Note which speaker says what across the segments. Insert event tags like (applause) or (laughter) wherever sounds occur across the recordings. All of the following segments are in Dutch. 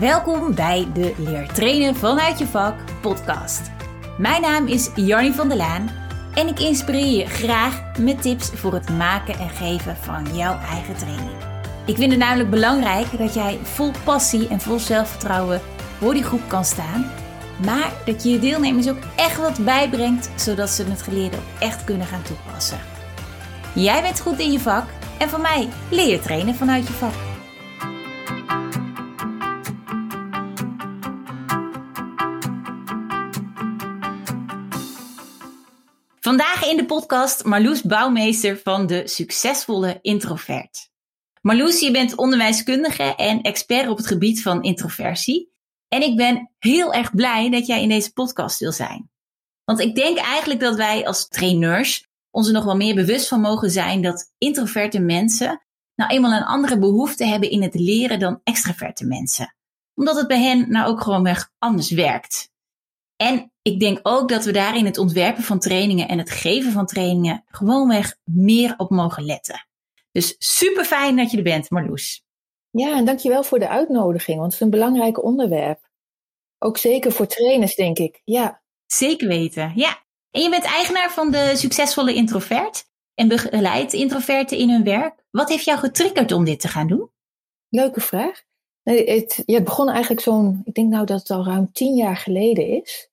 Speaker 1: Welkom bij de Leer Trainen vanuit je vak podcast. Mijn naam is Jarnie van der Laan en ik inspireer je graag met tips voor het maken en geven van jouw eigen training. Ik vind het namelijk belangrijk dat jij vol passie en vol zelfvertrouwen voor die groep kan staan, maar dat je je deelnemers ook echt wat bijbrengt zodat ze het geleerde ook echt kunnen gaan toepassen. Jij bent goed in je vak en van mij leer je trainen vanuit je vak. Vandaag in de podcast Marloes Bouwmeester van de Succesvolle Introvert. Marloes, je bent onderwijskundige en expert op het gebied van introversie. En ik ben heel erg blij dat jij in deze podcast wil zijn. Want ik denk eigenlijk dat wij als trainers ons er nog wel meer bewust van mogen zijn dat introverte mensen nou eenmaal een andere behoefte hebben in het leren dan extraverte mensen. Omdat het bij hen nou ook gewoon weg anders werkt. En ik denk ook dat we daarin het ontwerpen van trainingen en het geven van trainingen gewoonweg meer op mogen letten. Dus super fijn dat je er bent, Marloes.
Speaker 2: Ja, en dankjewel voor de uitnodiging, want het is een belangrijk onderwerp. Ook zeker voor trainers, denk ik. Ja.
Speaker 1: Zeker weten, ja. En je bent eigenaar van de succesvolle introvert en begeleidt introverten in hun werk. Wat heeft jou getriggerd om dit te gaan doen?
Speaker 2: Leuke vraag. Het, het begon eigenlijk zo'n, ik denk nou dat het al ruim tien jaar geleden is.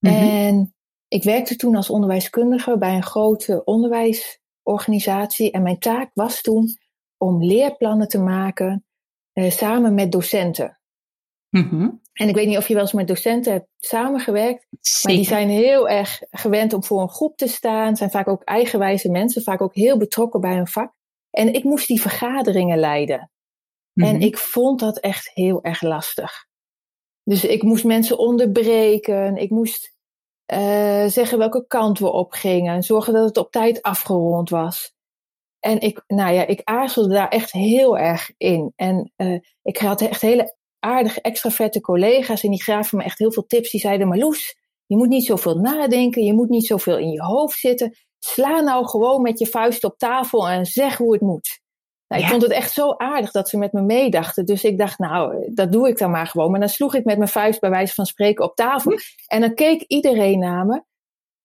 Speaker 2: Mhm. En ik werkte toen als onderwijskundige bij een grote onderwijsorganisatie. En mijn taak was toen om leerplannen te maken eh, samen met docenten. Mhm. En ik weet niet of je wel eens met docenten hebt samengewerkt. Maar die zijn heel erg gewend om voor een groep te staan. Zijn vaak ook eigenwijze mensen, vaak ook heel betrokken bij hun vak. En ik moest die vergaderingen leiden. En mhm. ik vond dat echt heel erg lastig. Dus ik moest mensen onderbreken. Ik moest uh, zeggen welke kant we op gingen. Zorgen dat het op tijd afgerond was. En ik, nou ja, ik aarzelde daar echt heel erg in. En uh, ik had echt hele aardige, extraverte collega's. En die gaven me echt heel veel tips. Die zeiden, Marloes, je moet niet zoveel nadenken. Je moet niet zoveel in je hoofd zitten. Sla nou gewoon met je vuist op tafel en zeg hoe het moet. Nou, ik vond het echt zo aardig dat ze met me meedachten. Dus ik dacht, nou, dat doe ik dan maar gewoon. Maar dan sloeg ik met mijn vuist bij wijze van spreken op tafel. En dan keek iedereen naar me.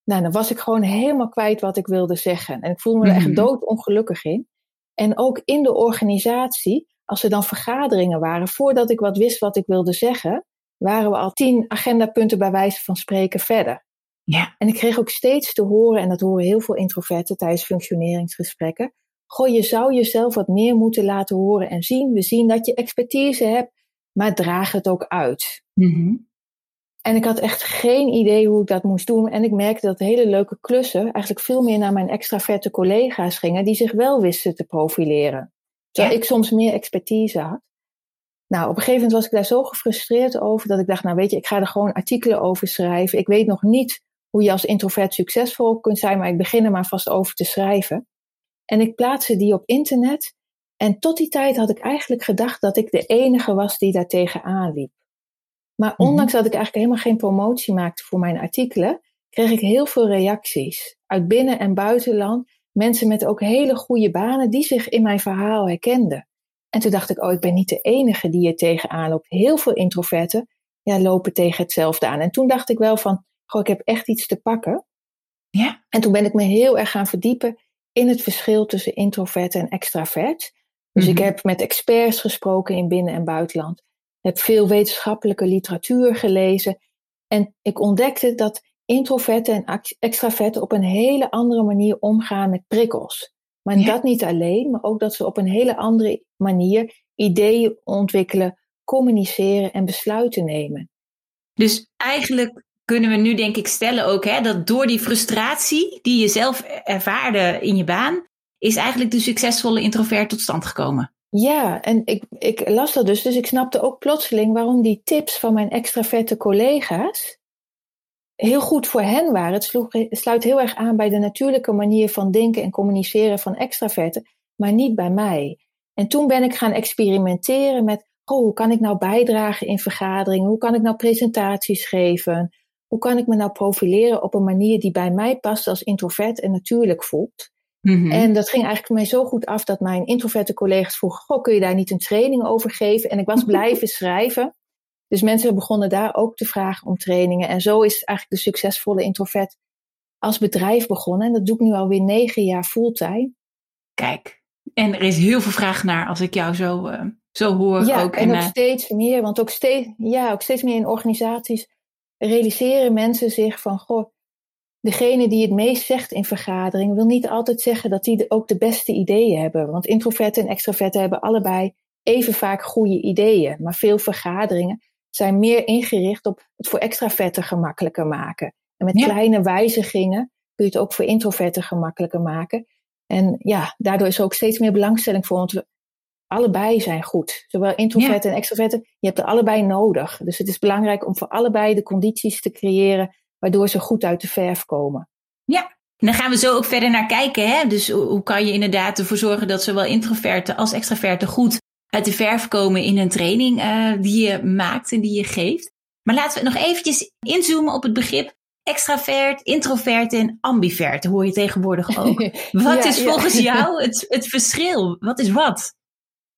Speaker 2: Nou, dan was ik gewoon helemaal kwijt wat ik wilde zeggen. En ik voelde me er echt mhm. doodongelukkig in. En ook in de organisatie, als er dan vergaderingen waren, voordat ik wat wist wat ik wilde zeggen, waren we al tien agendapunten bij wijze van spreken verder. Ja. En ik kreeg ook steeds te horen, en dat horen heel veel introverten tijdens functioneringsgesprekken, Goh, je zou jezelf wat meer moeten laten horen en zien. We zien dat je expertise hebt, maar draag het ook uit. Mhm. En ik had echt geen idee hoe ik dat moest doen. En ik merkte dat hele leuke klussen eigenlijk veel meer naar mijn extraverte collega's gingen, die zich wel wisten te profileren. Terwijl ik soms meer expertise had. Nou, op een gegeven moment was ik daar zo gefrustreerd over dat ik dacht, nou weet je, ik ga er gewoon artikelen over schrijven. Ik weet nog niet hoe je als introvert succesvol kunt zijn, maar ik begin er maar vast over te schrijven. En ik plaatste die op internet. En tot die tijd had ik eigenlijk gedacht dat ik de enige was die daar tegenaan liep. Maar mhm. ondanks dat ik eigenlijk helemaal geen promotie maakte voor mijn artikelen, kreeg ik heel veel reacties uit binnen- en buitenland. Mensen met ook hele goede banen die zich in mijn verhaal herkenden. En toen dacht ik, oh, ik ben niet de enige die er tegenaan loopt. Heel veel introverten ja, lopen tegen hetzelfde aan. En toen dacht ik wel van, goh, ik heb echt iets te pakken. Ja. En toen ben ik me heel erg gaan verdiepen in het verschil tussen introvert en extravert. Dus ik mhm. heb met experts gesproken in binnen- en buitenland. Heb veel wetenschappelijke literatuur gelezen. En ik ontdekte dat introverten en extraverten op een hele andere manier omgaan met prikkels. Maar dat niet alleen, maar ook dat ze op een hele andere manier ideeën ontwikkelen, communiceren en besluiten nemen.
Speaker 1: Dus eigenlijk kunnen we nu denk ik stellen ook hè, dat door die frustratie die je zelf ervaarde in je baan, is eigenlijk de succesvolle introvert tot stand gekomen.
Speaker 2: Ja, en ik, ik las dat dus, dus ik snapte ook plotseling waarom die tips van mijn extraverte collega's heel goed voor hen waren. Het, sluit heel erg aan bij de natuurlijke manier van denken en communiceren van extraverten, maar niet bij mij. En toen ben ik gaan experimenteren met, oh, hoe kan ik nou bijdragen in vergaderingen? Hoe kan ik nou presentaties geven? Hoe kan ik me nou profileren op een manier die bij mij past als introvert en natuurlijk voelt. Mhm. En dat ging eigenlijk mij zo goed af dat mijn introverte collega's vroegen: Goh, kun je daar niet een training over geven? En ik was (laughs) blijven schrijven. Dus mensen begonnen daar ook te vragen om trainingen. En zo is eigenlijk de succesvolle introvert als bedrijf begonnen. En dat doe ik nu alweer negen jaar fulltime.
Speaker 1: Kijk, en er is heel veel vraag naar als ik jou zo, uh, zo hoor.
Speaker 2: Ja,
Speaker 1: ook
Speaker 2: en ook steeds meer, want ook steeds, ja, ook steeds meer in organisaties realiseren mensen zich van, goh, degene die het meest zegt in vergaderingen wil niet altijd zeggen dat die ook de beste ideeën hebben. Want introverten en extraverten hebben allebei even vaak goede ideeën. Maar veel vergaderingen zijn meer ingericht op het voor extraverten gemakkelijker maken. En met kleine wijzigingen kun je het ook voor introverten gemakkelijker maken. En ja, daardoor is er ook steeds meer belangstelling voor. Want we allebei zijn goed. Zowel introverten en extroverten. Je hebt er allebei nodig. Dus het is belangrijk om voor allebei de condities te creëren waardoor ze goed uit de verf komen.
Speaker 1: Ja, en dan gaan we zo ook verder naar kijken. Hè? Dus hoe kan je inderdaad ervoor zorgen dat zowel introverten als extraverten goed uit de verf komen in een training uh, die je maakt en die je geeft. Maar laten we nog eventjes inzoomen op het begrip extravert, introvert en ambivert. Hoor je tegenwoordig ook. (laughs) Wat is volgens (laughs) jou het, het verschil? Wat is wat?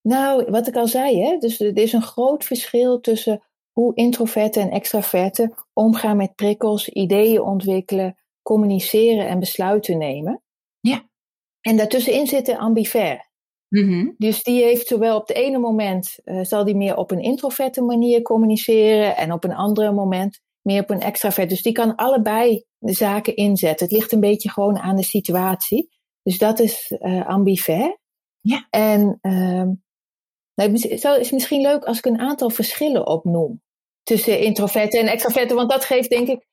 Speaker 2: Nou, wat ik al zei, hè? dus er is een groot verschil tussen hoe introverten en extraverten omgaan met prikkels, ideeën ontwikkelen, communiceren en besluiten nemen.
Speaker 1: Ja.
Speaker 2: En daartussenin zit de ambivert.
Speaker 1: Mm
Speaker 2: Dus die heeft zowel op het ene moment uh, zal die meer op een introverte manier communiceren en op een andere moment meer op een extravert. Dus die kan allebei de zaken inzetten. Het ligt een beetje gewoon aan de situatie. Dus dat is uh, ambivert.
Speaker 1: Ja.
Speaker 2: En uh, nou, het is misschien leuk als ik een aantal verschillen opnoem tussen introverten en extraverten, want dat geeft denk ik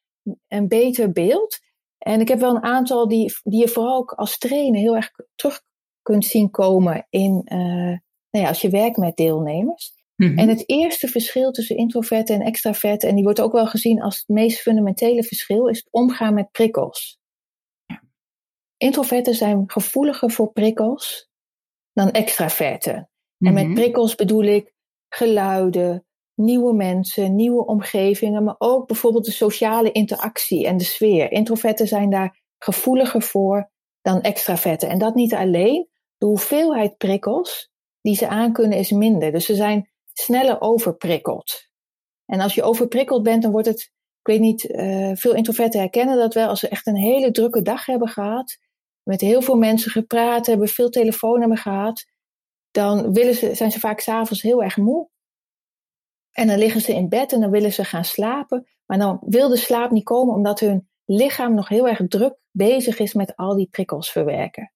Speaker 2: een beter beeld. En ik heb wel een aantal die, die je vooral ook als trainer heel erg terug kunt zien komen in, uh, nou ja, als je werkt met deelnemers.
Speaker 1: Mm-hmm.
Speaker 2: En het eerste verschil tussen introverten en extraverten, en die wordt ook wel gezien als het meest fundamentele verschil, is het omgaan met prikkels. Introverten zijn gevoeliger voor prikkels dan extraverten.
Speaker 1: Mm-hmm.
Speaker 2: En met prikkels bedoel ik geluiden, nieuwe mensen, nieuwe omgevingen, maar ook bijvoorbeeld de sociale interactie en de sfeer. Introverten zijn daar gevoeliger voor dan extraverten. En dat niet alleen, de hoeveelheid prikkels die ze aankunnen is minder. Dus ze zijn sneller overprikkeld. En als je overprikkeld bent, dan wordt het, ik weet niet, uh, veel introverten herkennen dat wel, als ze echt een hele drukke dag hebben gehad, met heel veel mensen gepraat hebben, veel telefoon hebben gehad, dan willen ze, zijn ze vaak s'avonds heel erg moe. En dan liggen ze in bed en dan willen ze gaan slapen. Maar dan wil de slaap niet komen omdat hun lichaam nog heel erg druk bezig is met al die prikkels verwerken.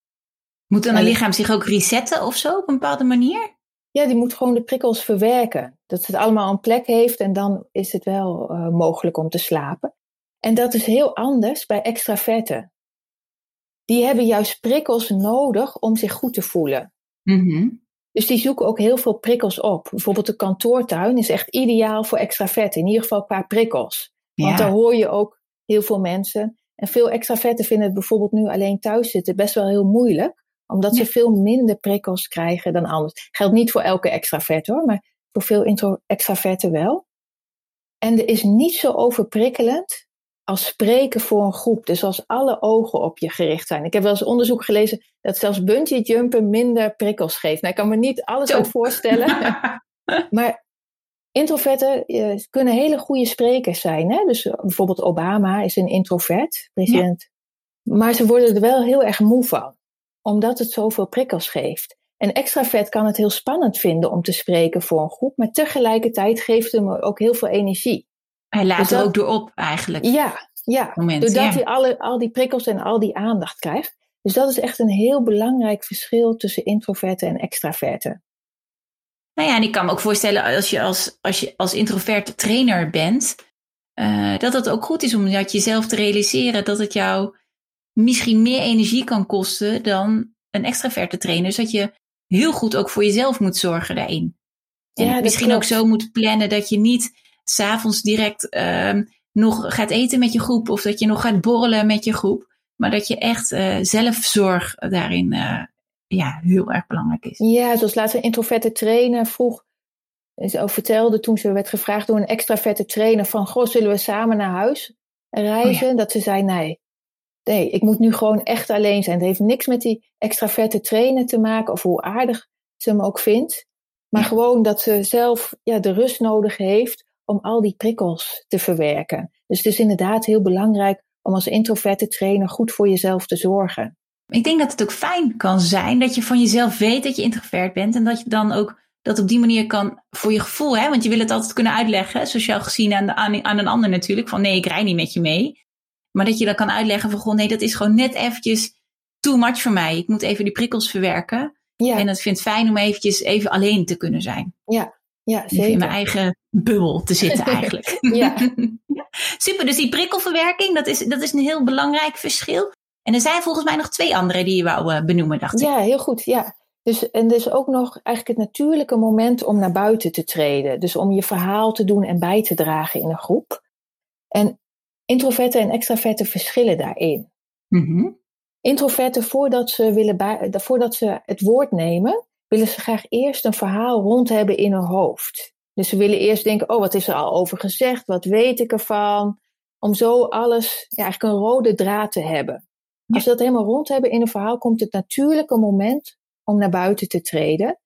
Speaker 1: Moet dan een lichaam zich ook resetten of zo op een bepaalde manier?
Speaker 2: Ja, die moet gewoon de prikkels verwerken. Dat het allemaal een plek heeft en dan is het wel uh, mogelijk om te slapen. En dat is heel anders bij extraverten. Die hebben juist prikkels nodig om zich goed te voelen.
Speaker 1: Mm-hmm.
Speaker 2: Dus die zoeken ook heel veel prikkels op. Bijvoorbeeld de kantoortuin is echt ideaal voor extraverten. In ieder geval qua prikkels. Want
Speaker 1: Ja.
Speaker 2: daar hoor je ook heel veel mensen. En veel extraverten vinden het bijvoorbeeld nu alleen thuis zitten best wel heel moeilijk. Omdat ze veel minder prikkels krijgen dan anders. Geldt niet voor elke extravert hoor, maar voor veel extraverten wel. En er is niet zo overprikkelend als spreken voor een groep. Dus als alle ogen op je gericht zijn. Ik heb wel eens onderzoek gelezen dat zelfs bungee jumpen minder prikkels geeft. Nou, ik kan me niet alles uit voorstellen. (laughs) maar introverten eh, kunnen hele goede sprekers zijn. Hè? Dus eh, bijvoorbeeld Obama is een introvert, president. Maar ze worden er wel heel erg moe van. Omdat het zoveel prikkels geeft. Een extravert kan het heel spannend vinden om te spreken voor een groep. Maar tegelijkertijd geeft hem ook heel veel energie.
Speaker 1: Hij laat
Speaker 2: Dus
Speaker 1: er ook door op eigenlijk.
Speaker 2: Ja, ja.
Speaker 1: Moment,
Speaker 2: Doordat
Speaker 1: ja.
Speaker 2: hij alle, al die prikkels en al die aandacht krijgt. Dus dat is echt een heel belangrijk verschil tussen introverten en extraverten.
Speaker 1: Nou ja, en ik kan me ook voorstellen als je als, als, je als introvert trainer bent, eh, dat het ook goed is om dat jezelf te realiseren dat het jou misschien meer energie kan kosten dan een extraverte trainer. Dus dat je heel goed ook voor jezelf moet zorgen daarin. En
Speaker 2: Ja,
Speaker 1: misschien
Speaker 2: klopt.
Speaker 1: ook zo moet plannen dat je niet s'avonds direct ehm, nog gaat eten met je groep of dat je nog gaat borrelen met je groep. Maar dat je echt eh, zelfzorg daarin eh, ja, heel erg belangrijk is.
Speaker 2: Ja, zoals laatst een introverte trainer vroeg, ze vertelde toen ze werd gevraagd door een extraverte trainer van, goh, zullen we samen naar huis reizen? Dat ze zei, nee, nee, ik moet nu gewoon echt alleen zijn. Het heeft niks met die extraverte trainer te maken of hoe aardig ze hem ook vindt. Maar
Speaker 1: Ja.
Speaker 2: gewoon dat ze zelf ja, de rust nodig heeft om al die prikkels te verwerken. Dus het is inderdaad heel belangrijk om als introverte trainer goed voor jezelf te zorgen.
Speaker 1: Ik denk dat het ook fijn kan zijn dat je van jezelf weet dat je introvert bent en dat je dan ook dat op die manier kan voor je gevoel, hè, want je wil het altijd kunnen uitleggen, sociaal gezien aan, de, aan, aan een ander natuurlijk, van nee, ik rij niet met je mee. Maar dat je dan kan uitleggen van, goh, nee, dat is gewoon net eventjes too much voor mij. Ik moet even die prikkels verwerken. Ja. En dat vind ik fijn om eventjes even alleen te kunnen zijn.
Speaker 2: Ja, ja zeker.
Speaker 1: In mijn eigen bubbel te zitten (laughs) eigenlijk. ja. (laughs) Super, dus die prikkelverwerking, dat is, dat is een heel belangrijk verschil. En er zijn volgens mij nog twee andere die je wou uh, benoemen, dacht
Speaker 2: ik. Ja, heel goed. Ja. Dus, en er is ook nog eigenlijk het natuurlijke moment om naar buiten te treden. Dus om je verhaal te doen en bij te dragen in een groep. En introverten en extraverten verschillen daarin. Mm Introverten, voordat ze, willen voordat ze het woord nemen, willen ze graag eerst een verhaal rond hebben in hun hoofd. Dus ze willen eerst denken, oh, wat is er al over gezegd? Wat weet ik ervan? Om zo alles, ja, eigenlijk een rode draad te hebben. Als ze dat helemaal rond hebben in een verhaal, komt het natuurlijke moment om naar buiten te treden.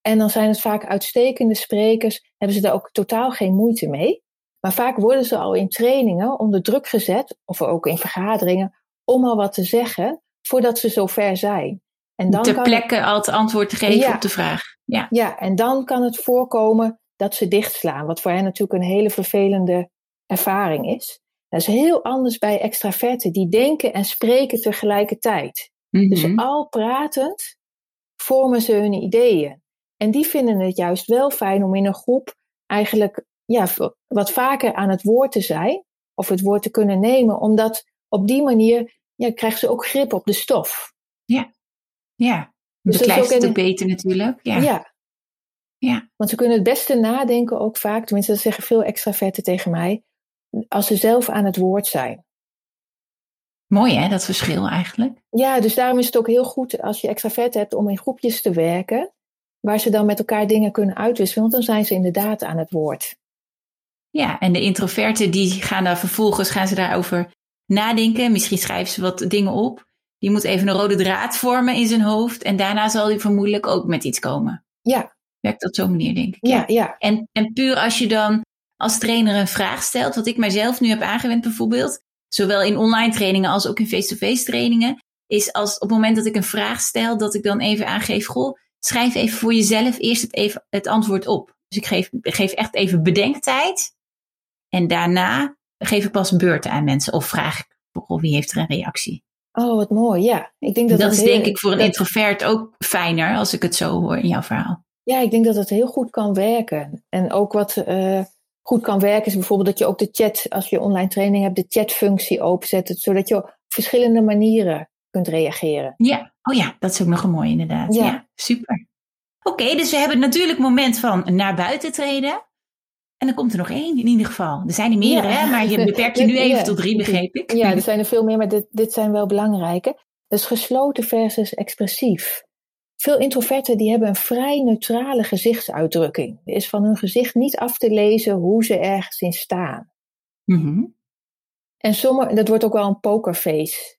Speaker 2: En dan zijn het vaak uitstekende sprekers, hebben ze daar ook totaal geen moeite mee. Maar vaak worden ze al in trainingen onder druk gezet, of ook in vergaderingen, om al wat te zeggen voordat ze zover zijn.
Speaker 1: En dan Ter plekke al het antwoord te geven op de vraag.
Speaker 2: Ja. ja, en dan kan het voorkomen dat ze dichtslaan, wat voor hen natuurlijk een hele vervelende ervaring is. Dat is heel anders bij extraverten, die denken en spreken tegelijkertijd. Dus mhm. al pratend vormen ze hun ideeën. En die vinden het juist wel fijn om in een groep eigenlijk ja, wat vaker aan het woord te zijn, of het woord te kunnen nemen, omdat op die manier ja, krijgen ze ook grip op de stof.
Speaker 1: Ja, ja. Dus beklijft het ook beter natuurlijk. Ja.
Speaker 2: ja. ja. Want ze kunnen het beste nadenken ook vaak, tenminste dat zeggen veel extraverten tegen mij, als ze zelf aan het woord zijn.
Speaker 1: Mooi hè, dat verschil eigenlijk.
Speaker 2: Ja, dus daarom is het ook heel goed als je extravert hebt om in groepjes te werken, waar ze dan met elkaar dingen kunnen uitwisselen, want dan zijn ze inderdaad aan het woord.
Speaker 1: Ja, en de introverten die gaan daar vervolgens gaan ze daarover nadenken. Misschien schrijven ze wat dingen op. Die moet even een rode draad vormen in zijn hoofd. En daarna zal hij vermoedelijk ook met iets komen.
Speaker 2: Ja.
Speaker 1: Werkt op zo'n manier, denk ik.
Speaker 2: Ja, ja.
Speaker 1: En, en puur als je dan als trainer een vraag stelt, wat ik mijzelf nu heb aangewend bijvoorbeeld, zowel in online trainingen als ook in face-to-face trainingen, is als op het moment dat ik een vraag stel, dat ik dan even aangeef, goh, schrijf even voor jezelf eerst het, even, het antwoord op. Dus ik geef, geef echt even bedenktijd. En daarna geef ik pas beurten aan mensen of vraag ik, goh, wie heeft er een reactie?
Speaker 2: Oh, wat mooi. Ja,
Speaker 1: ik denk dat dat, is denk ik voor een introvert ook fijner als ik het zo hoor in jouw verhaal.
Speaker 2: Ja, ik denk dat het heel goed kan werken. En ook wat uh, goed kan werken is bijvoorbeeld dat je ook de chat, als je online training hebt, de chatfunctie openzet, zodat je op verschillende manieren kunt reageren.
Speaker 1: Ja, oh ja, dat is ook nog een mooi inderdaad. Ja, super. Oké, dus we hebben het natuurlijk moment van naar buiten treden. En dan komt er nog één in ieder geval. Er zijn er meerdere, hè? maar je (laughs) beperkt je nu even tot drie, begreep ik.
Speaker 2: Ja, er zijn er veel meer, maar dit, dit zijn wel belangrijke. Dus gesloten versus expressief. Veel introverten die hebben een vrij neutrale gezichtsuitdrukking. Er is van hun gezicht niet af te lezen hoe ze ergens in staan. Mm En sommige, dat wordt ook wel een pokerface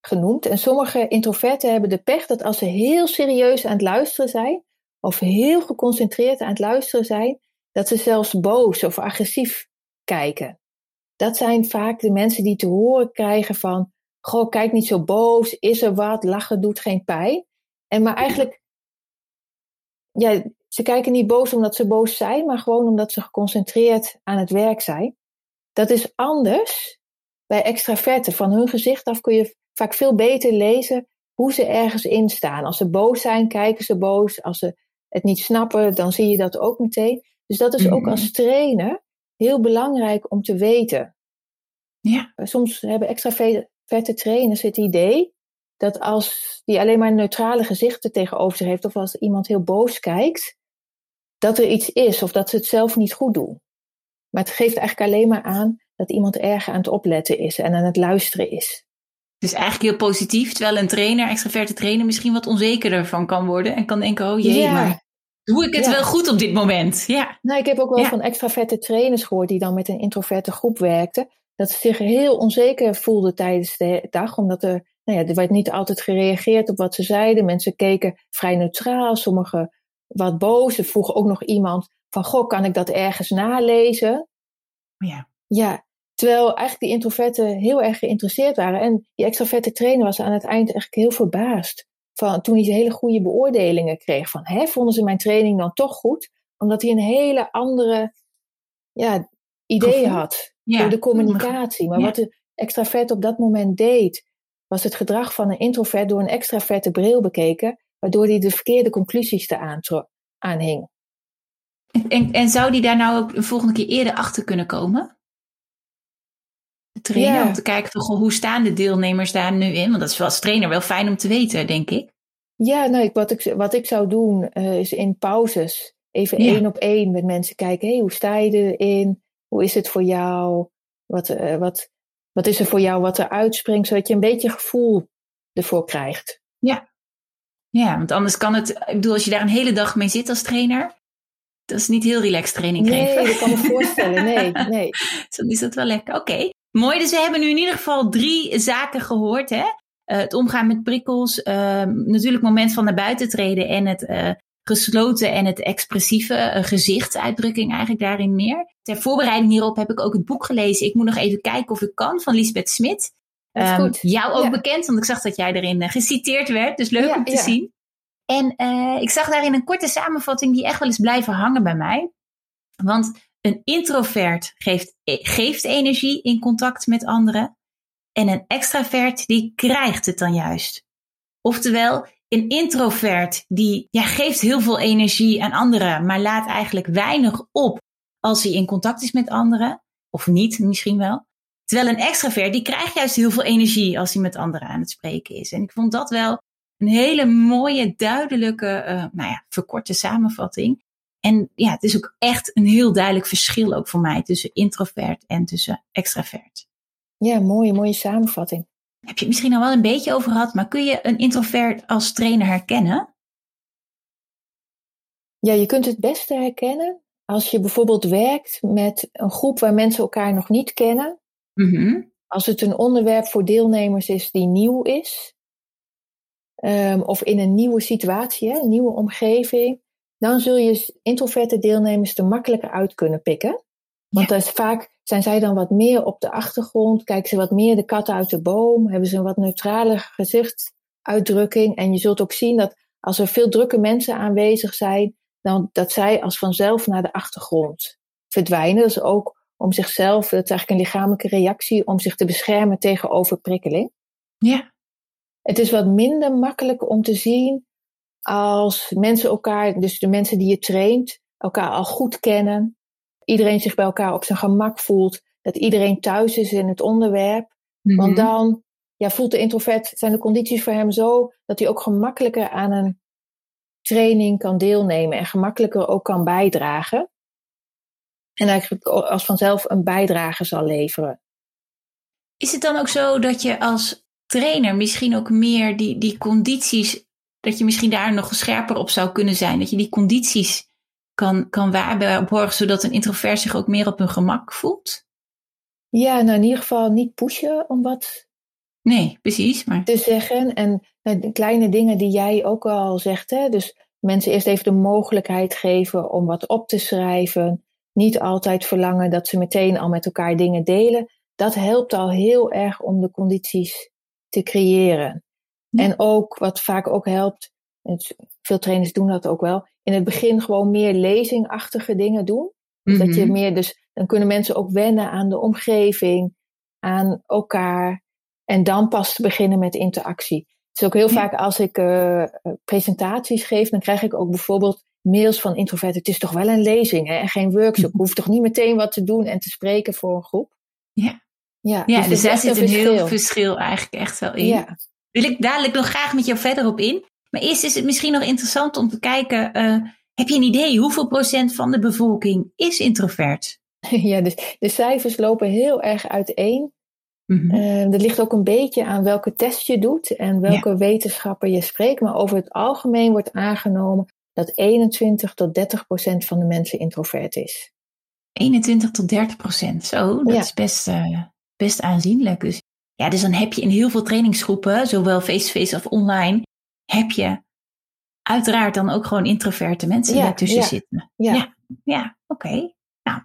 Speaker 2: genoemd. En sommige introverten hebben de pech dat als ze heel serieus aan het luisteren zijn, of heel geconcentreerd aan het luisteren zijn, dat ze zelfs boos of agressief kijken. Dat zijn vaak de mensen die te horen krijgen van, goh, kijk niet zo boos, is er wat, lachen doet geen pijn. En maar eigenlijk, ja, ze kijken niet boos omdat ze boos zijn, maar gewoon omdat ze geconcentreerd aan het werk zijn. Dat is anders bij extraverten. Van hun gezicht af kun je vaak veel beter lezen hoe ze ergens in staan. Als ze boos zijn, kijken ze boos. Als ze het niet snappen, dan zie je dat ook meteen. Dus dat is ook mhm. als trainer heel belangrijk om te weten.
Speaker 1: Ja.
Speaker 2: Soms hebben extraverte trainers het idee dat als die alleen maar neutrale gezichten tegenover zich heeft, of als iemand heel boos kijkt, dat er iets is of dat ze het zelf niet goed doen. Maar het geeft eigenlijk alleen maar aan dat iemand erg aan het opletten is en aan het luisteren is.
Speaker 1: Het is eigenlijk heel positief, terwijl een trainer, extraverte trainer, misschien wat onzekerder van kan worden en kan denken, oh jee, maar doe ik het wel goed op dit moment? Ja.
Speaker 2: Nou, ik heb ook wel van extraverte trainers gehoord die dan met een introverte groep werkten, dat ze zich heel onzeker voelden tijdens de dag, omdat er nou ja, er werd niet altijd gereageerd op wat ze zeiden. Mensen keken vrij neutraal. Sommigen wat boos. Er vroeg ook nog iemand van, goh, kan ik dat ergens nalezen?
Speaker 1: Ja.
Speaker 2: Ja, terwijl eigenlijk die introverten heel erg geïnteresseerd waren. En die extraverte trainer was aan het eind eigenlijk heel verbaasd. Van, toen hij hele goede beoordelingen kreeg. Van, hè, vonden ze mijn training dan toch goed? Omdat hij een hele andere ja, idee had. Ja. Door de communicatie. Maar wat de extravert op dat moment deed, was het gedrag van een introvert door een extraverte bril bekeken, waardoor hij de verkeerde conclusies te aanhing.
Speaker 1: En, en zou die daar nou ook de volgende keer eerder achter kunnen komen? De trainer, om te kijken hoe staan de deelnemers daar nu in? Want dat is als trainer wel fijn om te weten, denk ik.
Speaker 2: Ja, nou, wat, ik, wat ik zou doen uh, is in pauzes even één op één met mensen kijken. Hey, hoe sta je erin? Hoe is het voor jou? Wat, uh, wat, wat is er voor jou wat er uitspringt? Zodat je een beetje gevoel ervoor krijgt.
Speaker 1: Ja. Ja, want anders kan het... Ik bedoel, als je daar een hele dag mee zit als trainer... Dat is niet heel relaxed training geven.
Speaker 2: Nee, dat kan me voorstellen. Nee, (laughs) nee.
Speaker 1: Dan is dat wel lekker. Oké. Mooi, dus we hebben nu in ieder geval drie zaken gehoord. Hè? Uh, het omgaan met prikkels, uh, natuurlijk moment van naar buiten treden en het uh, gesloten en het expressieve uh, gezichtsuitdrukking eigenlijk daarin meer. Ter voorbereiding hierop heb ik ook het boek gelezen. Ik moet nog even kijken of ik kan van Lisbeth Smit. Um, jou ook bekend, want ik zag dat jij erin geciteerd werd. Dus leuk ja, om te ja. zien. En ik zag daarin een korte samenvatting die echt wel eens blijven hangen bij mij. Want een introvert geeft, geeft energie in contact met anderen. En een extravert die krijgt het dan juist. Oftewel, een introvert die ja, geeft heel veel energie aan anderen, maar laat eigenlijk weinig op als hij in contact is met anderen. Of niet, misschien wel. Terwijl een extravert, die krijgt juist heel veel energie als hij met anderen aan het spreken is. En ik vond dat wel een hele mooie, duidelijke, uh, nou ja, verkorte samenvatting. En ja, het is ook echt een heel duidelijk verschil ook voor mij tussen introvert en tussen extravert.
Speaker 2: Ja, mooie, mooie samenvatting.
Speaker 1: Heb je het misschien al wel een beetje over gehad, maar kun je een introvert als trainer herkennen?
Speaker 2: Ja, je kunt het beste herkennen als je bijvoorbeeld werkt met een groep waar mensen elkaar nog niet kennen.
Speaker 1: Mm -hmm.
Speaker 2: Als het een onderwerp voor deelnemers is die nieuw is, um, of in een nieuwe situatie, hè, een nieuwe omgeving, dan zul je introverte deelnemers er makkelijker uit kunnen pikken. Want ja. vaak zijn zij dan wat meer op de achtergrond, kijken ze wat meer de kat uit de boom, hebben ze een wat neutrale gezichtsuitdrukking. En je zult ook zien dat als er veel drukke mensen aanwezig zijn, dan dat zij als vanzelf naar de achtergrond verdwijnen. Dat is ook om zichzelf, dat is eigenlijk een lichamelijke reactie, om zich te beschermen tegen overprikkeling.
Speaker 1: Ja.
Speaker 2: Het is wat minder makkelijk om te zien als mensen elkaar, dus de mensen die je traint, elkaar al goed kennen, iedereen zich bij elkaar op zijn gemak voelt, dat iedereen thuis is in het onderwerp. Want dan ja, voelt de introvert, zijn de condities voor hem zo dat hij ook gemakkelijker aan een training kan deelnemen en gemakkelijker ook kan bijdragen. En eigenlijk als vanzelf een bijdrage zal leveren.
Speaker 1: Is het dan ook zo dat je als trainer misschien ook meer die, die condities, dat je misschien daar nog scherper op zou kunnen zijn? Dat je die condities kan, kan waarborgen, zodat een introvert zich ook meer op hun gemak voelt?
Speaker 2: Ja, nou in ieder geval niet pushen om wat
Speaker 1: nee, precies, maar...
Speaker 2: te zeggen. En nou, de kleine dingen die jij ook al zegt, hè? dus mensen eerst even de mogelijkheid geven om wat op te schrijven. Niet altijd verlangen dat ze meteen al met elkaar dingen delen. Dat helpt al heel erg om de condities te creëren. Ja. En ook, wat vaak ook helpt, veel trainers doen dat ook wel, in het begin gewoon meer lezingachtige dingen doen. Mm -hmm. Dat je mhm. meer, dus dan kunnen mensen ook wennen aan de omgeving, aan elkaar. En dan pas te beginnen met interactie. Het is ook heel ja. vaak als ik uh, presentaties geef, dan krijg ik ook bijvoorbeeld mails van introverten. Het is toch wel een lezing hè, en geen workshop. Je hoeft toch niet meteen wat te doen en te spreken voor een groep.
Speaker 1: Ja, ja, ja dus, dus daar zit een heel verschil eigenlijk echt wel in. Ja. Wil ik dadelijk nog graag met jou verder op in. Maar eerst is het misschien nog interessant om te kijken, uh, heb je een idee hoeveel procent van de bevolking is introvert? (laughs)
Speaker 2: Ja, dus de cijfers lopen heel erg uiteen. Mm -hmm. uh, dat ligt ook een beetje aan welke test je doet en welke ja. wetenschapper je spreekt. Maar over het algemeen wordt aangenomen dat 21 tot 30 procent van de mensen introvert is.
Speaker 1: 21 tot 30 procent, zo, dat ja. is best, uh, best aanzienlijk. Dus ja, dus dan heb je in heel veel trainingsgroepen, zowel face-to-face -face of online, heb je uiteraard dan ook gewoon introverte mensen die daartussen zitten. Ja, ja, ja oké. Nou,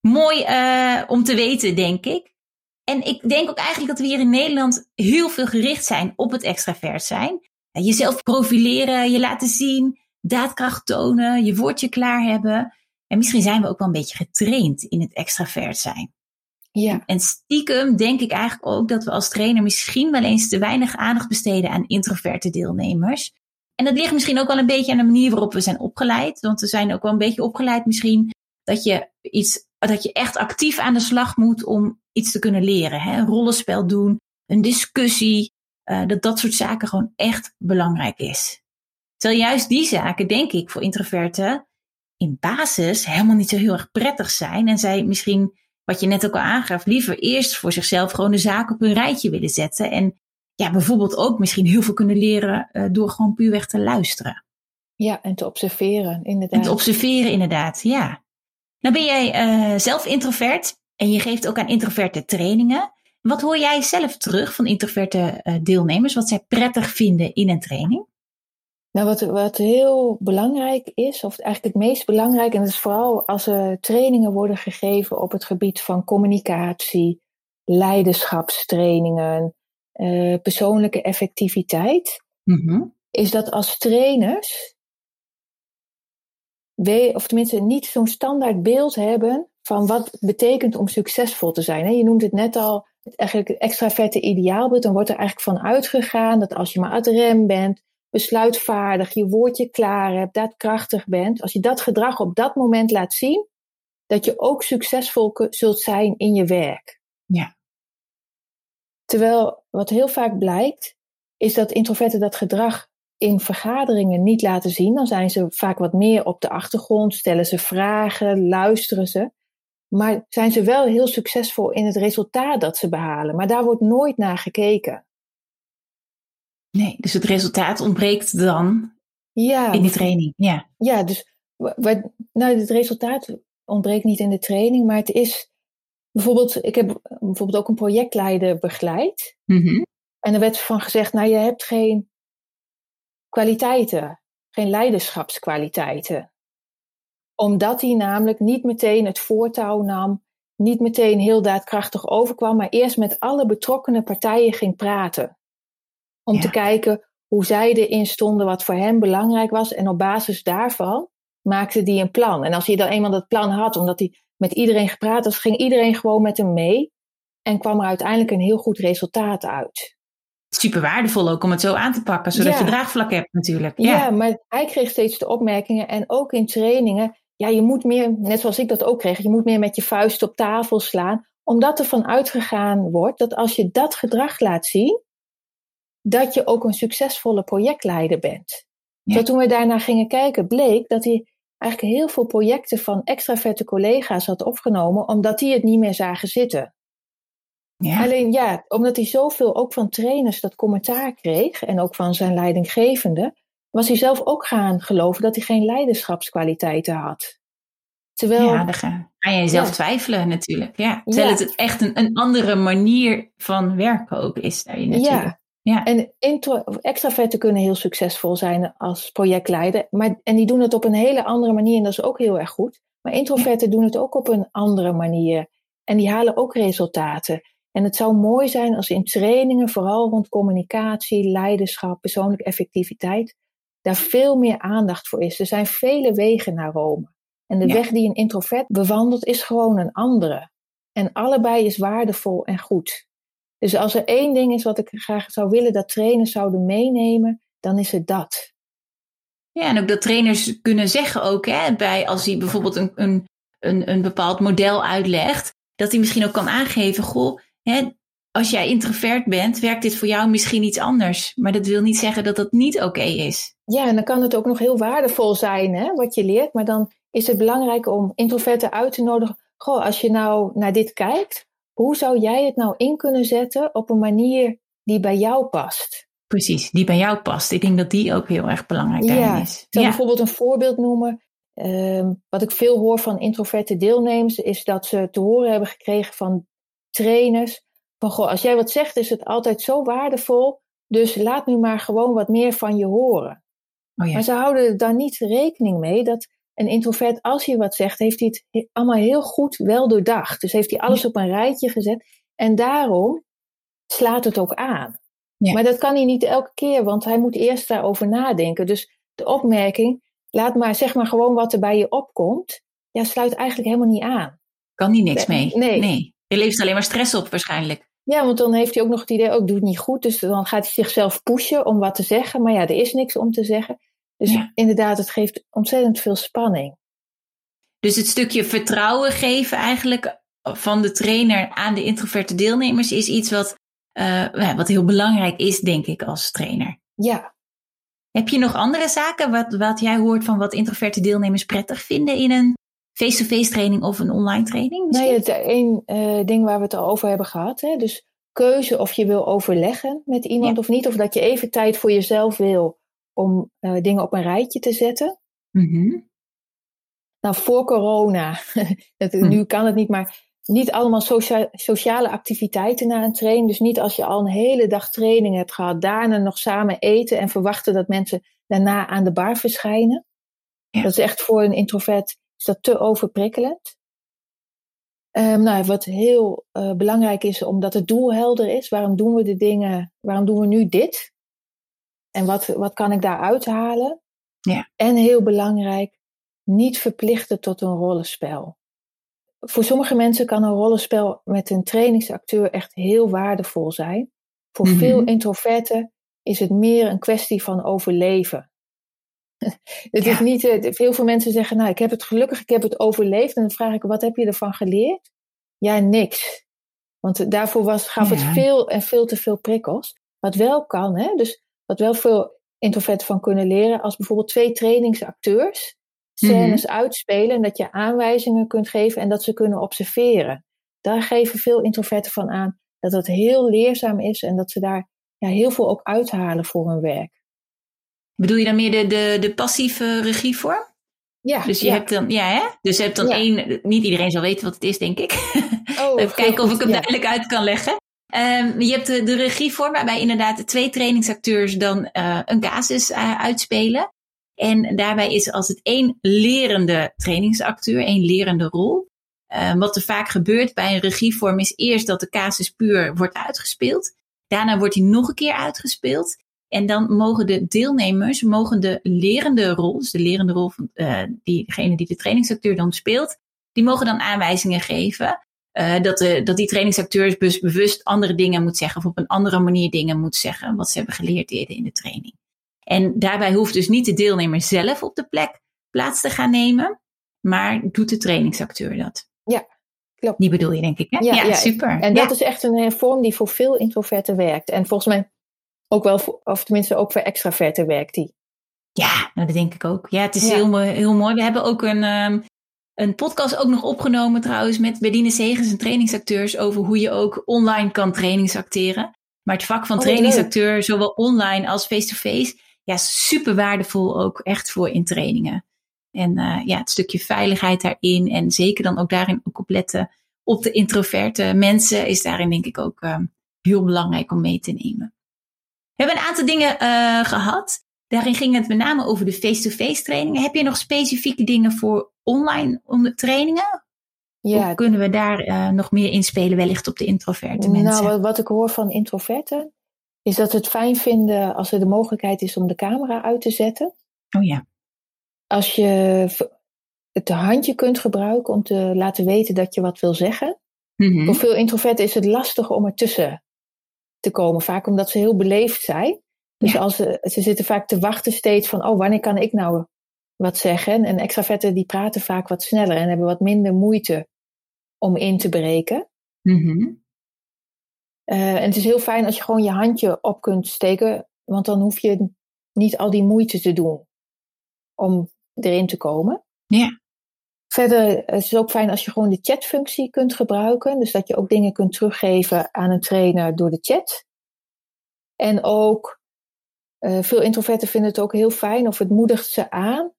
Speaker 1: mooi uh, om te weten, denk ik. En ik denk ook eigenlijk dat we hier in Nederland heel veel gericht zijn op het extravert zijn. Jezelf profileren, je laten zien, daadkracht tonen, je woordje klaar hebben. En misschien zijn we ook wel een beetje getraind in het extravert zijn. Ja. En stiekem denk ik eigenlijk ook dat we als trainer misschien wel eens te weinig aandacht besteden aan introverte deelnemers. En dat ligt misschien ook wel een beetje aan de manier waarop we zijn opgeleid. Want we zijn ook wel een beetje opgeleid misschien dat je iets, dat je echt actief aan de slag moet om iets te kunnen leren. Hè? Een rollenspel doen, een discussie, uh, dat dat soort zaken gewoon echt belangrijk is. Terwijl juist die zaken, denk ik, voor introverten in basis helemaal niet zo heel erg prettig zijn. En zij misschien, wat je net ook al aangaf, liever eerst voor zichzelf gewoon de zaken op een rijtje willen zetten. En ja, bijvoorbeeld ook misschien heel veel kunnen leren uh, door gewoon puurweg te luisteren.
Speaker 2: Ja, en te observeren, inderdaad.
Speaker 1: En te observeren, inderdaad, ja. Nou ben jij uh, zelf introvert en je geeft ook aan introverte trainingen. Wat hoor jij zelf terug van introverte uh, deelnemers, wat zij prettig vinden in een training?
Speaker 2: Nou, wat, wat heel belangrijk is, of eigenlijk het meest belangrijk, en dat is vooral als er trainingen worden gegeven op het gebied van communicatie, leiderschapstrainingen, uh, persoonlijke effectiviteit, mm-hmm. is dat als trainers, we, of tenminste niet zo'n standaard beeld hebben van wat het betekent om succesvol te zijn. Je noemt het net al, eigenlijk het extraverte ideaalbeeld, dan wordt er eigenlijk van uitgegaan dat als je maar uit rem bent, besluitvaardig, je woordje klaar hebt, daadkrachtig bent, als je dat gedrag op dat moment laat zien, dat je ook succesvol zult zijn in je werk.
Speaker 1: Ja.
Speaker 2: Terwijl wat heel vaak blijkt, is dat introverten dat gedrag in vergaderingen niet laten zien. Dan zijn ze vaak wat meer op de achtergrond, stellen ze vragen, luisteren ze. Maar zijn ze wel heel succesvol in het resultaat dat ze behalen. Maar daar wordt nooit naar gekeken.
Speaker 1: Nee, dus het resultaat ontbreekt dan ja, in de training. Ja,
Speaker 2: ja dus wat, nou, het resultaat ontbreekt niet in de training, maar het is bijvoorbeeld, ik heb bijvoorbeeld ook een projectleider begeleid. Mm En er werd van gezegd, nou je hebt geen kwaliteiten, geen leiderschapskwaliteiten. Omdat hij namelijk niet meteen het voortouw nam, niet meteen heel daadkrachtig overkwam, maar eerst met alle betrokkenen partijen ging praten. Om te kijken hoe zij erin stonden, wat voor hem belangrijk was. En op basis daarvan maakte hij een plan. En als hij dan eenmaal dat plan had, omdat hij met iedereen gepraat had, ging iedereen gewoon met hem mee. En kwam er uiteindelijk een heel goed resultaat uit.
Speaker 1: Super waardevol ook om het zo aan te pakken, zodat je draagvlak hebt natuurlijk.
Speaker 2: Ja. ja, maar hij kreeg steeds de opmerkingen en ook in trainingen. Ja, je moet meer, net zoals ik dat ook kreeg, je moet meer met je vuist op tafel slaan. Omdat er van uitgegaan wordt dat als je dat gedrag laat zien, dat je ook een succesvolle projectleider bent. Ja. toen we daarna gingen kijken, bleek dat hij eigenlijk heel veel projecten van extraverte collega's had opgenomen, omdat die het niet meer zagen zitten. Ja. Alleen ja, omdat hij zoveel ook van trainers dat commentaar kreeg en ook van zijn leidinggevende, was hij zelf ook gaan geloven dat hij geen leiderschapskwaliteiten had.
Speaker 1: Terwijl, ja, dan ga, je jezelf twijfelen natuurlijk. Ja. Terwijl het echt een, een andere manier van werken ook is daarin natuurlijk. Ja,
Speaker 2: ja. En extraverten kunnen heel succesvol zijn als projectleider. Maar, en die doen het op een hele andere manier en dat is ook heel erg goed. Maar introverten doen het ook op een andere manier. En die halen ook resultaten. En het zou mooi zijn als in trainingen, vooral rond communicatie, leiderschap, persoonlijke effectiviteit, daar veel meer aandacht voor is. Er zijn vele wegen naar Rome. En de weg die een introvert bewandelt is gewoon een andere. En allebei is waardevol en goed. Dus als er één ding is wat ik graag zou willen dat trainers zouden meenemen, dan is het dat.
Speaker 1: Ja, en ook dat trainers kunnen zeggen ook, hè, bij als hij bijvoorbeeld een, een, een, een bepaald model uitlegt, dat hij misschien ook kan aangeven, goh, hè, als jij introvert bent, werkt dit voor jou misschien iets anders. Maar dat wil niet zeggen dat dat niet oké is.
Speaker 2: Ja, en dan kan het ook nog heel waardevol zijn, hè, wat je leert. Maar dan is het belangrijk om introverten uit te nodigen. Goh, als je nou naar dit kijkt, hoe zou jij het nou in kunnen zetten op een manier die bij jou past?
Speaker 1: Precies, die bij jou past. Ik denk dat die ook heel erg belangrijk
Speaker 2: ja.
Speaker 1: is.
Speaker 2: Ik zal bijvoorbeeld een voorbeeld noemen. Ehm, wat ik veel hoor van introverte deelnemers, is dat ze te horen hebben gekregen van trainers. Van goh, als jij wat zegt, is het altijd zo waardevol. Dus laat nu maar gewoon wat meer van je horen.
Speaker 1: Oh ja.
Speaker 2: Maar ze houden daar niet rekening mee dat een introvert, als hij wat zegt, heeft hij het allemaal heel goed wel doordacht. Dus heeft hij alles op een rijtje gezet. En daarom slaat het ook aan.
Speaker 1: Ja.
Speaker 2: Maar dat kan hij niet elke keer, want hij moet eerst daarover nadenken. Dus de opmerking, laat maar, zeg maar gewoon wat er bij je opkomt, ja, sluit eigenlijk helemaal niet aan.
Speaker 1: Kan die niks mee?
Speaker 2: Nee.
Speaker 1: nee. Je levert alleen maar stress op waarschijnlijk.
Speaker 2: Ja, want dan heeft hij ook nog het idee, ook doe het niet goed. Dus dan gaat hij zichzelf pushen om wat te zeggen. Maar ja, er is niks om te zeggen. Dus
Speaker 1: Ja.
Speaker 2: inderdaad, het geeft ontzettend veel spanning.
Speaker 1: Dus het stukje vertrouwen geven eigenlijk van de trainer aan de introverte deelnemers is iets wat, eh, wat heel belangrijk is, denk ik, als trainer.
Speaker 2: Ja,
Speaker 1: Heb je nog andere zaken wat, wat jij hoort van wat introverte deelnemers prettig vinden in een face-to-face training of een online training? misschien?
Speaker 2: nee, het één eh, ding waar we het al over hebben gehad. Hè? Dus keuze of je wil overleggen met iemand
Speaker 1: Ja.
Speaker 2: of niet. Of dat je even tijd voor jezelf wil om eh, dingen op een rijtje te zetten.
Speaker 1: Mhm.
Speaker 2: Nou, voor corona, (laughs) het,
Speaker 1: Hm.
Speaker 2: nu kan het niet, maar niet allemaal socia- sociale activiteiten na een training. Dus niet als je al een hele dag training hebt gehad, daarna nog samen eten en verwachten dat mensen daarna aan de bar verschijnen.
Speaker 1: Ja.
Speaker 2: Dat is echt voor een introvert is dat te overprikkelend. Ehm, nou, wat heel eh, belangrijk is, omdat het doel helder is. Waarom doen we de dingen? Waarom doen we nu dit? En wat, wat kan ik daar uithalen?
Speaker 1: Ja.
Speaker 2: En heel belangrijk, niet verplichten tot een rollenspel. Voor sommige mensen kan een rollenspel met een trainingsacteur echt heel waardevol zijn. Voor
Speaker 1: Mhm.
Speaker 2: veel introverten is het meer een kwestie van overleven. (laughs) het is niet, eh, heel veel mensen zeggen, nou ik heb het gelukkig, ik heb het overleefd. En dan vraag ik, wat heb je ervan geleerd? Ja, niks. Want daarvoor was, gaf het veel en veel te veel prikkels. Wat wel kan, hè? dus wat wel veel introverten van kunnen leren, als bijvoorbeeld twee trainingsacteurs scènes uitspelen en dat je aanwijzingen kunt geven en dat ze kunnen observeren. Daar geven veel introverten van aan dat het heel leerzaam is en dat ze daar ja, heel veel ook uithalen voor hun werk.
Speaker 1: Bedoel je dan meer de, de, de passieve regievorm?
Speaker 2: Ja,
Speaker 1: Dus je
Speaker 2: ja.
Speaker 1: hebt dan, ja hè? Dus je hebt dan
Speaker 2: Ja.
Speaker 1: één, niet iedereen zal weten wat het is, denk ik. (laughs)
Speaker 2: Oh,
Speaker 1: Even kijken of ik hem
Speaker 2: ja.
Speaker 1: duidelijk uit kan leggen. Ehm, je hebt de, regievorm waarbij inderdaad twee trainingsacteurs dan eh, een casus eh, uitspelen. En daarbij is als het één lerende trainingsacteur, één lerende rol. Eh, wat er vaak gebeurt bij een regievorm is eerst dat de casus puur wordt uitgespeeld. Daarna wordt hij nog een keer uitgespeeld. En dan mogen de deelnemers mogen de lerende rol, dus de lerende rol van eh, diegene die de trainingsacteur dan speelt, die mogen dan aanwijzingen geven. Eh, dat, de, dat die trainingsacteur dus bewust andere dingen moet zeggen of op een andere manier dingen moet zeggen, wat ze hebben geleerd eerder in de training. En daarbij hoeft dus niet de deelnemer zelf op de plek plaats te gaan nemen, maar doet de trainingsacteur dat.
Speaker 2: Ja, klopt.
Speaker 1: Die bedoel je, denk ik. Hè?
Speaker 2: Ja, ja.
Speaker 1: super.
Speaker 2: En
Speaker 1: Ja.
Speaker 2: dat is echt een eh, vorm die voor veel introverten werkt. En volgens mij ook wel, voor, of tenminste ook voor extraverten werkt die.
Speaker 1: Ja, nou, dat denk ik ook. Ja, het is. Heel, mooi, heel mooi. We hebben ook een, ehm, een podcast ook nog opgenomen trouwens met Bedine Segens en trainingsacteurs over hoe je ook online kan trainingsacteren. Maar het vak van
Speaker 2: Oh,
Speaker 1: trainingsacteur, zowel online als face-to-face, ja, super waardevol ook echt voor in trainingen. En eh, ja, het stukje veiligheid daarin en zeker dan ook daarin ook op letten op de introverte mensen is daarin denk ik ook ehm, heel belangrijk om mee te nemen. We hebben een aantal dingen eh, gehad. Daarin ging het met name over de face-to-face trainingen. Heb je nog specifieke dingen voor online trainingen?
Speaker 2: Ja,
Speaker 1: Hoe kunnen we daar eh, nog meer inspelen, wellicht op de introverte mensen?
Speaker 2: Nou, wat- ik hoor van introverten, is dat ze het fijn vinden als er de mogelijkheid is om de camera uit te zetten.
Speaker 1: oh ja.
Speaker 2: Als je het handje kunt gebruiken om te laten weten dat je wat wil zeggen.
Speaker 1: Mhm.
Speaker 2: Voor veel introverten is het lastig om ertussen te komen, vaak omdat ze heel beleefd zijn. Dus
Speaker 1: Ja.
Speaker 2: als ze, ze zitten vaak te wachten steeds van, oh, wanneer kan ik nou wat zeggen? En extraverten die praten vaak wat sneller en hebben wat minder moeite om in te breken.
Speaker 1: Mhm.
Speaker 2: Eh, en het is heel fijn als je gewoon je handje op kunt steken, want dan hoef je niet al die moeite te doen om erin te komen.
Speaker 1: Ja.
Speaker 2: Verder is het ook fijn als je gewoon de chatfunctie kunt gebruiken, dus dat je ook dingen kunt teruggeven aan een trainer door de chat. En ook eh, veel introverten vinden het ook heel fijn of het moedigt ze aan,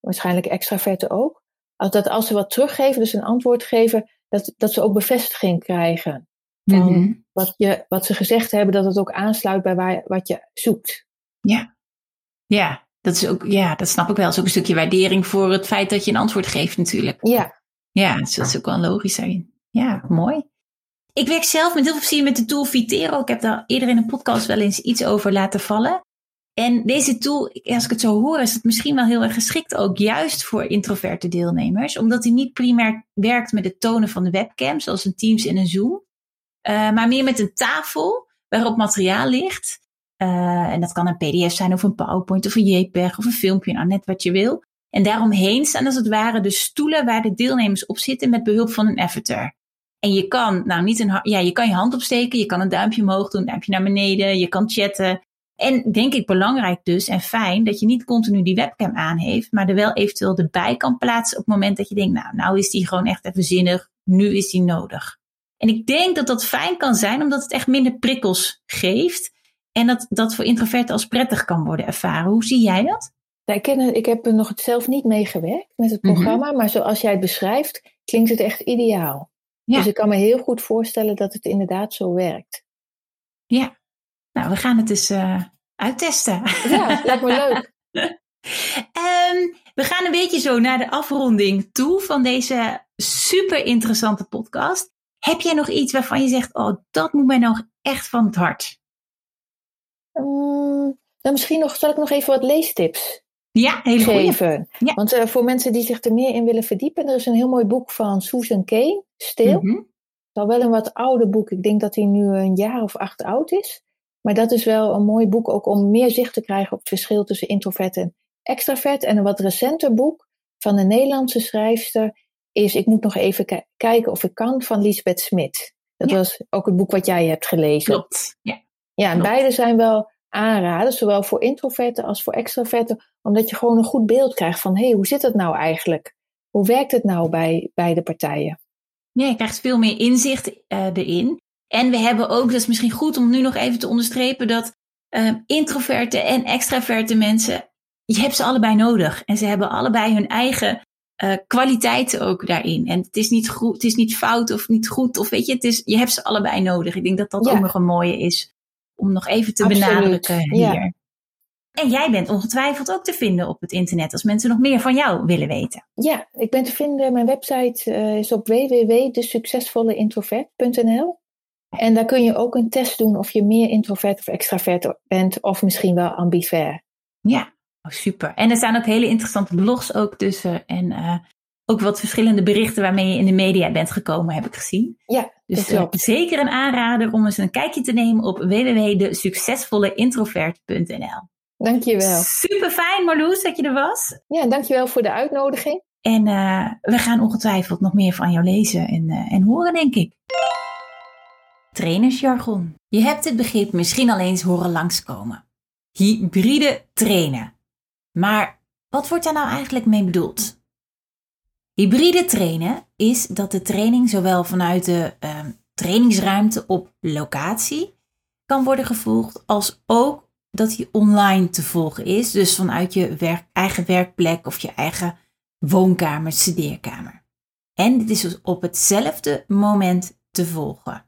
Speaker 2: waarschijnlijk extraverten ook, als, dat als ze wat teruggeven, dus een antwoord geven, dat, dat ze ook bevestiging krijgen van
Speaker 1: Mhm.
Speaker 2: wat, je, wat ze gezegd hebben, dat het ook aansluit bij waar, wat je zoekt.
Speaker 1: Ja. Ja. Dat is ook, ja, dat snap ik wel. Dat is ook een stukje waardering voor het feit dat je een antwoord geeft natuurlijk.
Speaker 2: Ja.
Speaker 1: Ja, dus dat is ook wel logisch daarin. Ja, mooi. Ik werk zelf met heel veel plezier met de tool Vitero. Ik heb daar eerder in een podcast wel eens iets over laten vallen. En deze tool, als ik het zo hoor, is het misschien wel heel erg geschikt ook juist voor introverte deelnemers. Omdat hij niet primair werkt met het tonen van de webcam, zoals een Teams en een Zoom. Uh, maar meer met een tafel waarop materiaal ligt. Uh, en dat kan een pdf zijn of een PowerPoint of een JPEG of een filmpje, nou net wat je wil. En daaromheen staan als het ware de stoelen waar de deelnemers op zitten met behulp van een avatar. En je kan, nou niet een, ja, je kan je hand opsteken, je kan een duimpje omhoog doen, een duimpje naar beneden, je kan chatten. En denk ik belangrijk dus en fijn dat je niet continu die webcam aan heeft, maar er wel eventueel erbij kan plaatsen op het moment dat je denkt, nou, nou is die gewoon echt even zinnig, nu is die nodig. En ik denk dat dat fijn kan zijn, omdat het echt minder prikkels geeft. En dat dat voor introverten als prettig kan worden ervaren. Hoe zie jij dat?
Speaker 2: Nou, ik, ken, ik heb er nog zelf niet meegewerkt met het mhm. programma, maar zoals jij het beschrijft, klinkt het echt ideaal. Dus ik kan me heel goed voorstellen dat het inderdaad zo werkt.
Speaker 1: Ja, nou, we gaan het dus uh, uittesten.
Speaker 2: Ja, lijkt me (laughs) leuk.
Speaker 1: um, we gaan een beetje zo naar de afronding toe van deze super interessante podcast. Heb jij nog iets waarvan je zegt, oh, dat moet mij nog echt van het hart?
Speaker 2: Um, dan misschien nog, zal ik nog even wat leestips
Speaker 1: ja, hele geven.
Speaker 2: Ja. Want uh, voor mensen die zich er meer in willen verdiepen, er is een heel mooi boek van Susan Kane, Stil. Mm -hmm. Het is al wel een wat ouder boek. Ik denk dat hij nu een jaar of acht oud is. Maar dat is wel een mooi boek ook om meer zicht te krijgen op het verschil tussen introvert en extravert. En een wat recenter boek van een Nederlandse schrijfster is Ik moet nog even kijken of ik kan van Lisbeth Smit. Dat was ook het boek wat jij hebt gelezen.
Speaker 1: Klopt. Ja,
Speaker 2: ja en beide zijn wel aanraden, zowel voor introverten als voor extraverten, omdat je gewoon een goed beeld krijgt van hé, hey, hoe zit het nou eigenlijk? Hoe werkt het nou bij beide partijen?
Speaker 1: Ja, je krijgt veel meer inzicht uh, erin. En we hebben ook, dat is misschien goed om nu nog even te onderstrepen, dat uh, introverte en extraverte mensen, je hebt ze allebei nodig. En ze hebben allebei hun eigen uh, kwaliteiten ook daarin. En het is niet goed, het is niet fout of niet goed. Of weet je, het is, je hebt ze allebei nodig. Ik denk dat dat ook nog een mooie is om nog even te benadrukken hier. En jij bent ongetwijfeld ook te vinden op het internet als mensen nog meer van jou willen weten.
Speaker 2: Ja, ik ben te vinden. Mijn website uh, is op www.desuccesvolleintrovert.nl. En daar kun je ook een test doen of je meer introvert of extravert bent, of misschien wel ambivert.
Speaker 1: Ja, oh, super. En er staan ook hele interessante blogs ook tussen. En uh, ook wat verschillende berichten waarmee je in de media bent gekomen, heb ik gezien.
Speaker 2: Ja,
Speaker 1: dus uh, zeker een aanrader om eens een kijkje te nemen op www.desuccesvolleintrovert.nl.
Speaker 2: Dankjewel.
Speaker 1: Super fijn Marloes dat je er was.
Speaker 2: Ja, dankjewel voor de uitnodiging.
Speaker 1: En uh, we gaan ongetwijfeld nog meer van jou lezen en, en horen, denk ik. Trainersjargon. Je hebt het begrip misschien al eens horen langskomen. Hybride trainen. Maar wat wordt daar nou eigenlijk mee bedoeld? Hybride trainen is dat de training zowel vanuit de uh, trainingsruimte op locatie kan worden gevolgd, als ook dat die online te volgen is. Dus vanuit je eigen werkplek of je eigen woonkamer, studeerkamer. En dit is dus op hetzelfde moment te volgen.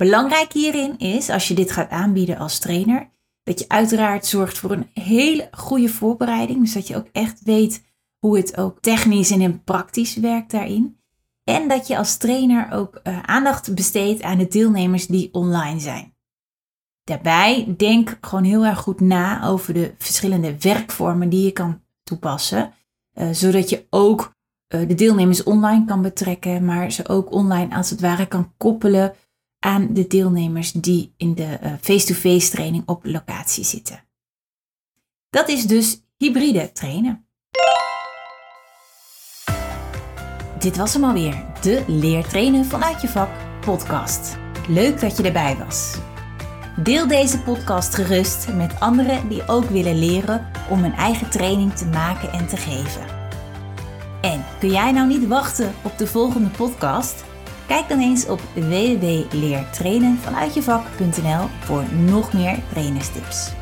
Speaker 1: Belangrijk hierin is, als je dit gaat aanbieden als trainer, dat je uiteraard zorgt voor een hele goede voorbereiding. Dus dat je ook echt weet hoe het ook technisch en in praktisch werkt daarin. En dat je als trainer ook uh, aandacht besteedt aan de deelnemers die online zijn. Daarbij denk gewoon heel erg goed na over de verschillende werkvormen die je kan toepassen, uh, zodat je ook uh, de deelnemers online kan betrekken, maar ze ook online als het ware kan koppelen aan de deelnemers die in de face-to-face -face training op locatie zitten. Dat is dus hybride trainen. Dit was hem alweer, de Leer trainen vanuit je vak podcast. Leuk dat je erbij was. Deel deze podcast gerust met anderen die ook willen leren om een eigen training te maken en te geven. En kun jij nou niet wachten op de volgende podcast? Kijk dan eens op www.leertrainenvanuitjevak.nl voor nog meer trainerstips.